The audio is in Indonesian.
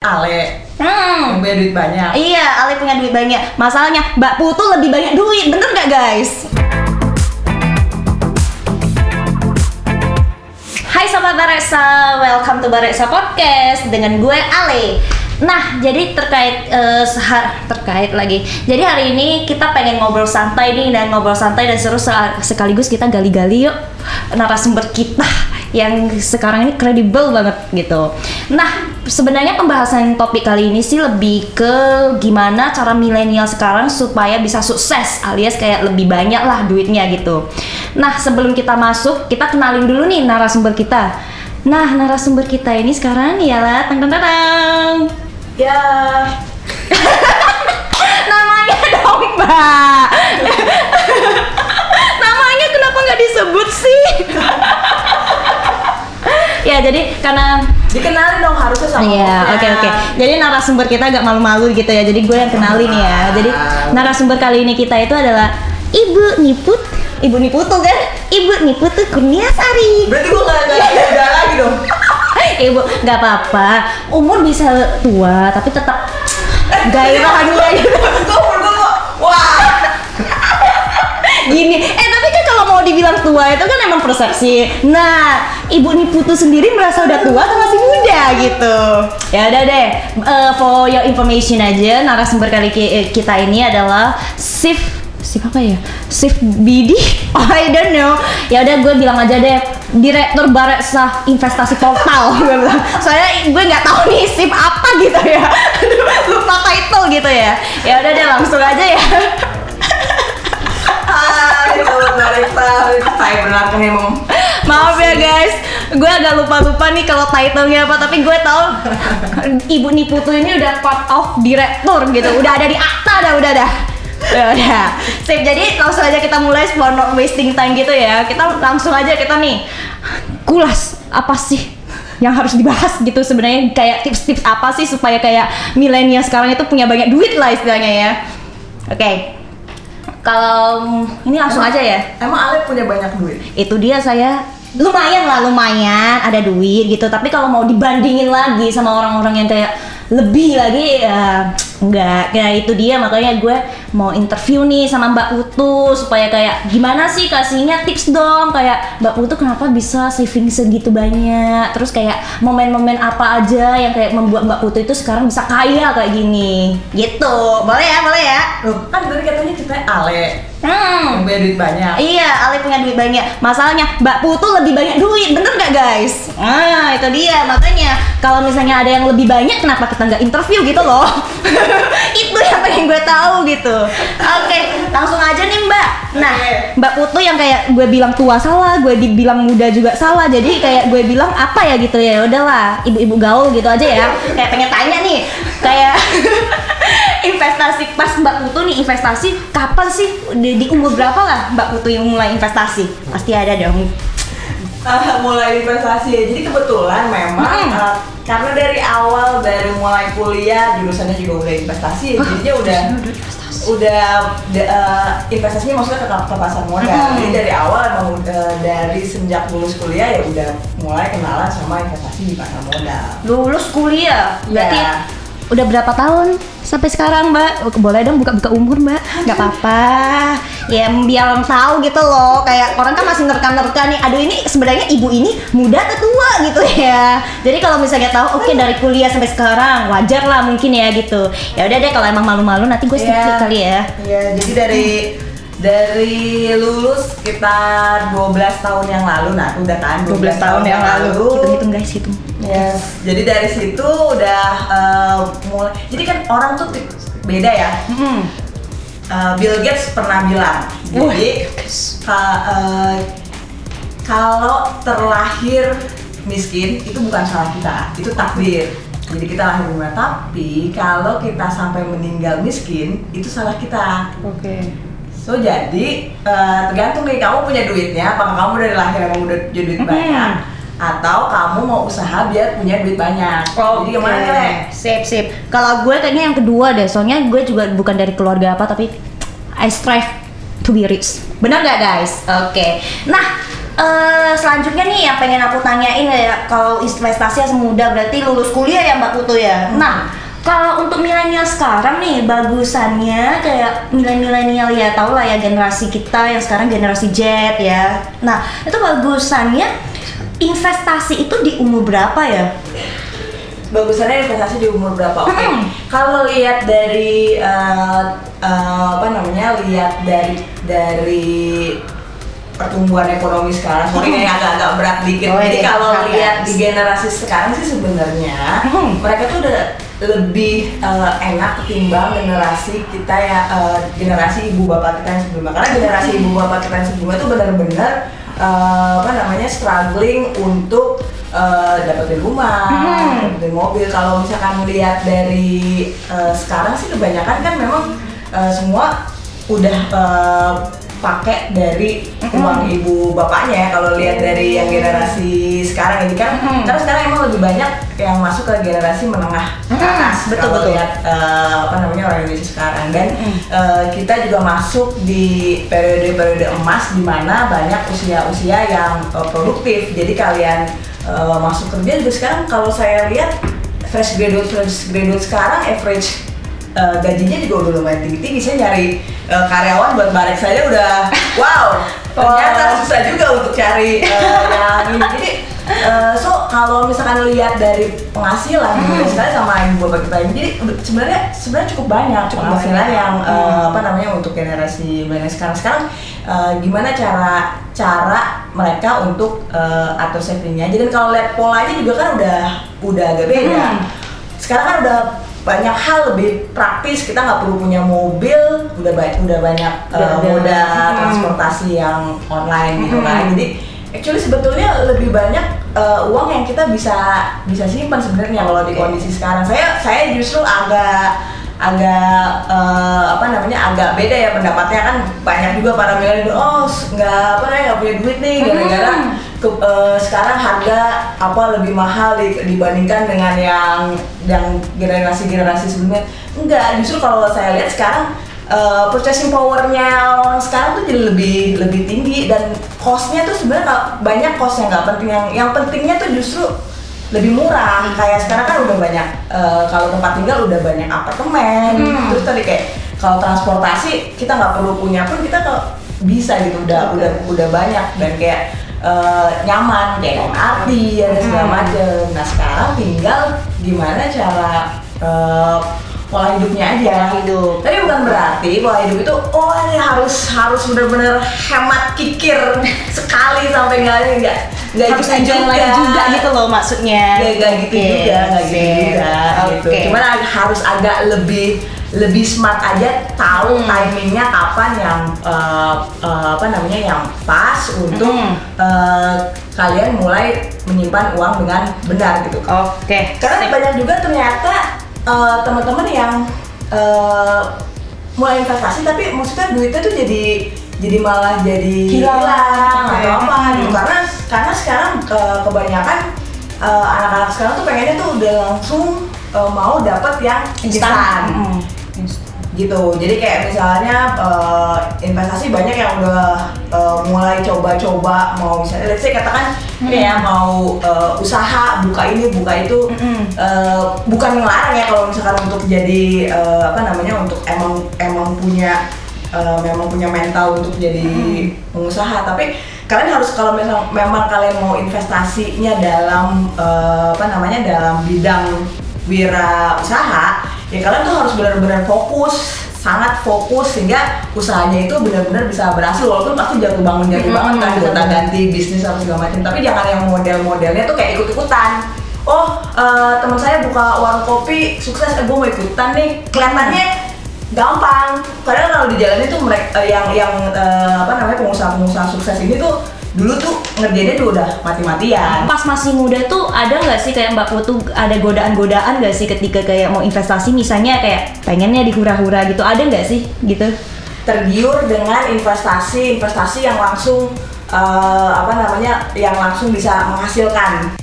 Ale Hmm. yang punya duit banyak. Iya, Ale punya duit banyak. Masalahnya Mbak Putu lebih banyak duit, bener nggak guys? Hai Sobat Bareksa, welcome to Bareksa Podcast dengan gue Ale. Nah, jadi terkait seha- terkait lagi. Jadi hari ini kita pengen ngobrol santai nih dan ngobrol santai dan seru se- sekaligus kita gali-gali yuk narasumber kita yang sekarang ini kredibel banget gitu. Nah, sebenarnya pembahasan topik kali ini sih lebih ke gimana cara milenial sekarang supaya bisa sukses alias kayak lebih banyak lah duitnya gitu. Nah, sebelum kita masuk, kita kenalin dulu nih narasumber kita. Nah, narasumber kita ini sekarang ialah tang tang tang. Ya, Namanya dong, Mbak. Namanya kenapa nggak disebut sih? jadi karena dikenalin dong harusnya sama Iya, oke oke. Jadi narasumber kita agak malu-malu gitu ya. Jadi gue yang kenalin ya. Jadi narasumber kali ini kita itu adalah Ibu Niput, Ibu Niputu kan? Ibu Niputu Kurniasari. Berarti gue gak ada lagi dong. Ibu, nggak apa-apa. Umur bisa tua, tapi tetap gairah gitu. Gue umur gue kok, wah. Gini, eh kalau dibilang tua itu kan emang persepsi. Nah, Ibu Niputu sendiri merasa udah tua atau masih muda gitu. Ya udah deh, eh, for your information aja, narasumber kali eh, kita ini adalah Sif Sif apa ya? Sif Bidi? Oh, I don't know. Ya udah gue bilang aja deh, Direktur Bareksa Investasi Portal gue bilang. Soalnya gue nggak tahu nih Sif apa gitu ya. Lupa title gitu ya. Ya udah deh langsung aja ya. Benar kan emang. Maaf ya guys, gue agak lupa-lupa nih kalau title-nya apa, tapi gue tahu Ibu Niputu ini udah part of direktur gitu, udah ada di akta dah, udah dah. Ya udah. Sip, jadi langsung aja kita mulai for not wasting time gitu ya. Kita langsung aja kita nih kulas apa sih yang harus dibahas gitu sebenarnya kayak tips-tips apa sih supaya kayak milenial sekarang itu punya banyak duit lah istilahnya ya. Oke. Kalau ini langsung aja ya? Emang Ale punya banyak duit? itu dia saya lumayan lah lumayan ada duit gitu. Tapi kalau mau dibandingin lagi sama orang-orang yang kayak lebih lagi ya enggak. Kayak itu dia makanya gue mau interview nih sama Mbak Putu supaya kayak gimana sih kasihnya tips dong? Kayak Mbak Putu kenapa bisa saving segitu banyak? Terus kayak momen-momen apa aja yang kayak membuat Mbak Putu itu sekarang bisa kaya kayak gini? Gitu. Boleh ya boleh ya? Loh, kan tadi katanya kita Ale hmm yang punya duit banyak. Iya, Ale punya duit banyak. Masalahnya Mbak Putu lebih banyak duit, bener nggak guys? Ah, itu dia. Makanya kalau misalnya ada yang lebih banyak, kenapa kita nggak interview gitu loh? itu yang pengen gue tahu gitu. Oke, langsung aja nih Mbak. Nah. Mbak Putu yang kayak gue bilang tua salah, gue dibilang muda juga salah. Jadi kayak gue bilang apa ya gitu ya. Udahlah, ibu-ibu gaul gitu aja ya. Kayak pengen tanya nih, kayak investasi pas Mbak Putu nih investasi kapan sih di, di umur berapa lah Mbak Putu yang mulai investasi? Pasti ada dong. Ah, mulai investasi ya. Jadi kebetulan memang Hmm. ah, karena dari awal dari mulai kuliah jurusannya juga udah investasi, ya, jadinya udah udah da- eh, investasinya maksudnya ke, ke pasar modal. Hmm. Jadi dari awal emang udah dari sejak lulus kuliah ya udah mulai kenalan sama investasi di pasar modal. Lulus kuliah, berarti Ya. Udah berapa tahun sampai sekarang Mbak? Oh, Boleh dong buka-buka umur Mbak? Nggak apa-apa. Ya biar orang tahu gitu loh. Kayak orang kan masih nerka-nerka nih. Aduh ini sebenarnya ibu ini muda atau tua gitu ya. Jadi kalau misalnya tahu, oke dari kuliah sampai sekarang wajar lah mungkin ya gitu. Ya udah deh kalau emang malu-malu nanti gue Iya. sedikit kali ya. Iya, jadi dari dari lulus sekitar 12 tahun yang lalu, nah udah kan 12 tahun yang lalu. Hitung-hitung guys, hitung. Yes. Jadi dari situ udah eh, mulai. Jadi kan orang tuh beda ya. Hmm. Eh, Bill Gates pernah bilang. Jadi ka- eh, kalau terlahir miskin itu bukan salah kita, itu takdir. Jadi kita lahir mana? Tapi kalau kita sampai meninggal miskin itu salah kita. Oke. So jadi eh, tergantung nih kamu punya duitnya, apakah kamu dari lahir emang udah punya duit Hmm. banyak, atau kamu mau usaha biar punya duit banyak. Jadi gimana nih? Le? Sip, sip. Kalau gue kayaknya yang kedua deh, soalnya gue juga bukan dari keluarga apa, tapi I strive to be rich. Benar nggak guys? Oke. Nah, eh, selanjutnya nih yang pengen aku tanyain ya kalau investasi muda berarti lulus kuliah ya Mbak Putu ya. Nah, kalau untuk milenial sekarang nih bagusannya kayak milenial ya tau lah ya generasi kita yang sekarang generasi Z ya. Nah, itu bagusannya investasi itu di umur berapa ya? bagusannya investasi di umur berapa? Oke. Hmm. Kalau lihat dari eh, eh, apa namanya? Lihat dari dari pertumbuhan ekonomi sekarang, sorry ini agak-agak berat dikit. Oh, Jadi iya, kalau lihat di generasi sekarang sih sebenarnya Hmm. mereka tuh udah lebih eh, enak ketimbang generasi kita ya eh, generasi ibu bapak kita yang sebelumnya. Karena generasi ibu bapak kita yang sebelumnya tuh benar-benar eh, apa namanya struggling untuk eh, dapetin rumah, Hmm. dapetin mobil. Kalau misalkan lihat dari eh, sekarang sih kebanyakan kan memang eh, semua udah eh, pakai dari uang ibu bapaknya ya kalau lihat dari yang generasi sekarang ini kan Mm-mm. karena sekarang emang lebih banyak yang masuk ke generasi menengah ke atas betul, kalau betul. lihat eh, apa namanya orang Indonesia sekarang dan Mm. eh, kita juga masuk di periode-periode emas di mana banyak usia-usia yang eh, produktif jadi kalian eh, masuk kerja juga sekarang kalau saya lihat fresh graduate fresh graduate sekarang average eh, gajinya juga udah lumayan tinggi-tinggi. Saya nyari eh, karyawan buat barek saya udah wow. Ternyata Wow. susah juga untuk cari eh, yang ini. Jadi eh, so kalau misalkan lihat dari penghasilan Hmm. sekali sama ibu bapak kita ini. Jadi sebenarnya sebenarnya cukup banyak Cukup penghasilan banyak. yang Hmm. apa namanya untuk generasi milenial sekarang. Sekarang eh, gimana cara cara mereka untuk eh, atur savingnya? Jadi kalau lihat polanya juga kan udah udah agak beda Hmm. sekarang kan udah banyak hal lebih praktis kita nggak perlu punya mobil udah banyak udah banyak uh, ada. moda Hmm. transportasi yang online gitu Hmm. kan jadi actually sebetulnya lebih banyak uh, uang yang kita bisa bisa simpan sebenarnya kalau di kondisi sekarang saya saya justru agak agak uh, apa namanya agak beda ya pendapatnya kan banyak juga para milenial oh nggak apa namanya nggak punya duit nih gara-gara Hmm. Ke- eh, sekarang harga apa lebih mahal di- dibandingkan dengan yang yang generasi-generasi sebelumnya? Enggak justru kalau saya lihat sekarang eh, purchasing powernya orang sekarang tuh jadi lebih lebih tinggi dan costnya tuh sebenarnya banyak cost yang nggak penting. Yang yang pentingnya tuh justru lebih murah. Kayak sekarang kan udah banyak eh, kalau tempat tinggal udah banyak apartemen. Hmm. terus tadi kayak kalau transportasi kita nggak perlu punya pun kita ke bisa gitu. Udah udah udah banyak. Dan kayak eh, nyaman kayak MRT ada segala Hmm. macem nah sekarang tinggal gimana cara eh, pola hidupnya aja Pola hidup. tapi bukan berarti pola hidup itu oh ini harus harus bener-bener hemat kikir sekali sampai nggak nggak nggak harus gitu juga gitu loh maksudnya. Gak, gak gitu juga, gak gitu juga gitu. Oke. Cuman harus agak lebih lebih smart aja tahu Hmm. timingnya kapan yang eh, eh, apa namanya yang pas untuk Hmm. eh, kalian mulai menyimpan uang dengan benar gitu. Oke. Karena sip. banyak juga ternyata eh, teman-teman yang eh, mulai investasi tapi maksudnya duitnya tuh jadi jadi malah jadi Hilang. hilang atau apa gitu Hmm. karena karena sekarang eh, kebanyakan anak-anak sekarang tuh pengennya tuh udah langsung eh, mau dapat yang instan Mm. gitu jadi kayak misalnya eh, investasi banyak yang udah eh, mulai coba-coba mau misalnya let's say katakan Hmm. kayak mau eh, usaha buka ini buka itu Mm-mm. eh, bukan ngelarang ya kalau misalkan untuk jadi eh, apa namanya untuk emang emang punya eh, memang punya mental untuk jadi pengusaha tapi kalian harus kalau misal memang kalian mau investasinya dalam eh, apa namanya dalam bidang wira usaha ya kalian tuh harus benar-benar fokus sangat fokus sehingga usahanya itu benar-benar bisa berhasil walaupun pasti jatuh bangun jatuh Mm-mm, bangun kan gonta ganti bisnis apa segala macam. Tapi jangan yang model-modelnya tuh kayak ikut-ikutan. Oh eh, teman saya buka warung kopi sukses eh, gue mau ikutan nih. Kelihatannya gampang. Padahal kalau di jalan itu mereka yang yang eh, apa namanya pengusaha-pengusaha sukses ini tuh dulu tuh ngerjainnya tuh udah mati-matian. Pas masih muda tuh ada nggak sih kayak Mbak Putu ada godaan-godaan nggak sih ketika kayak mau investasi? Misalnya kayak pengennya dihura-hura gitu ada nggak sih gitu? tergiur dengan investasi investasi yang langsung eh, apa namanya yang langsung bisa menghasilkan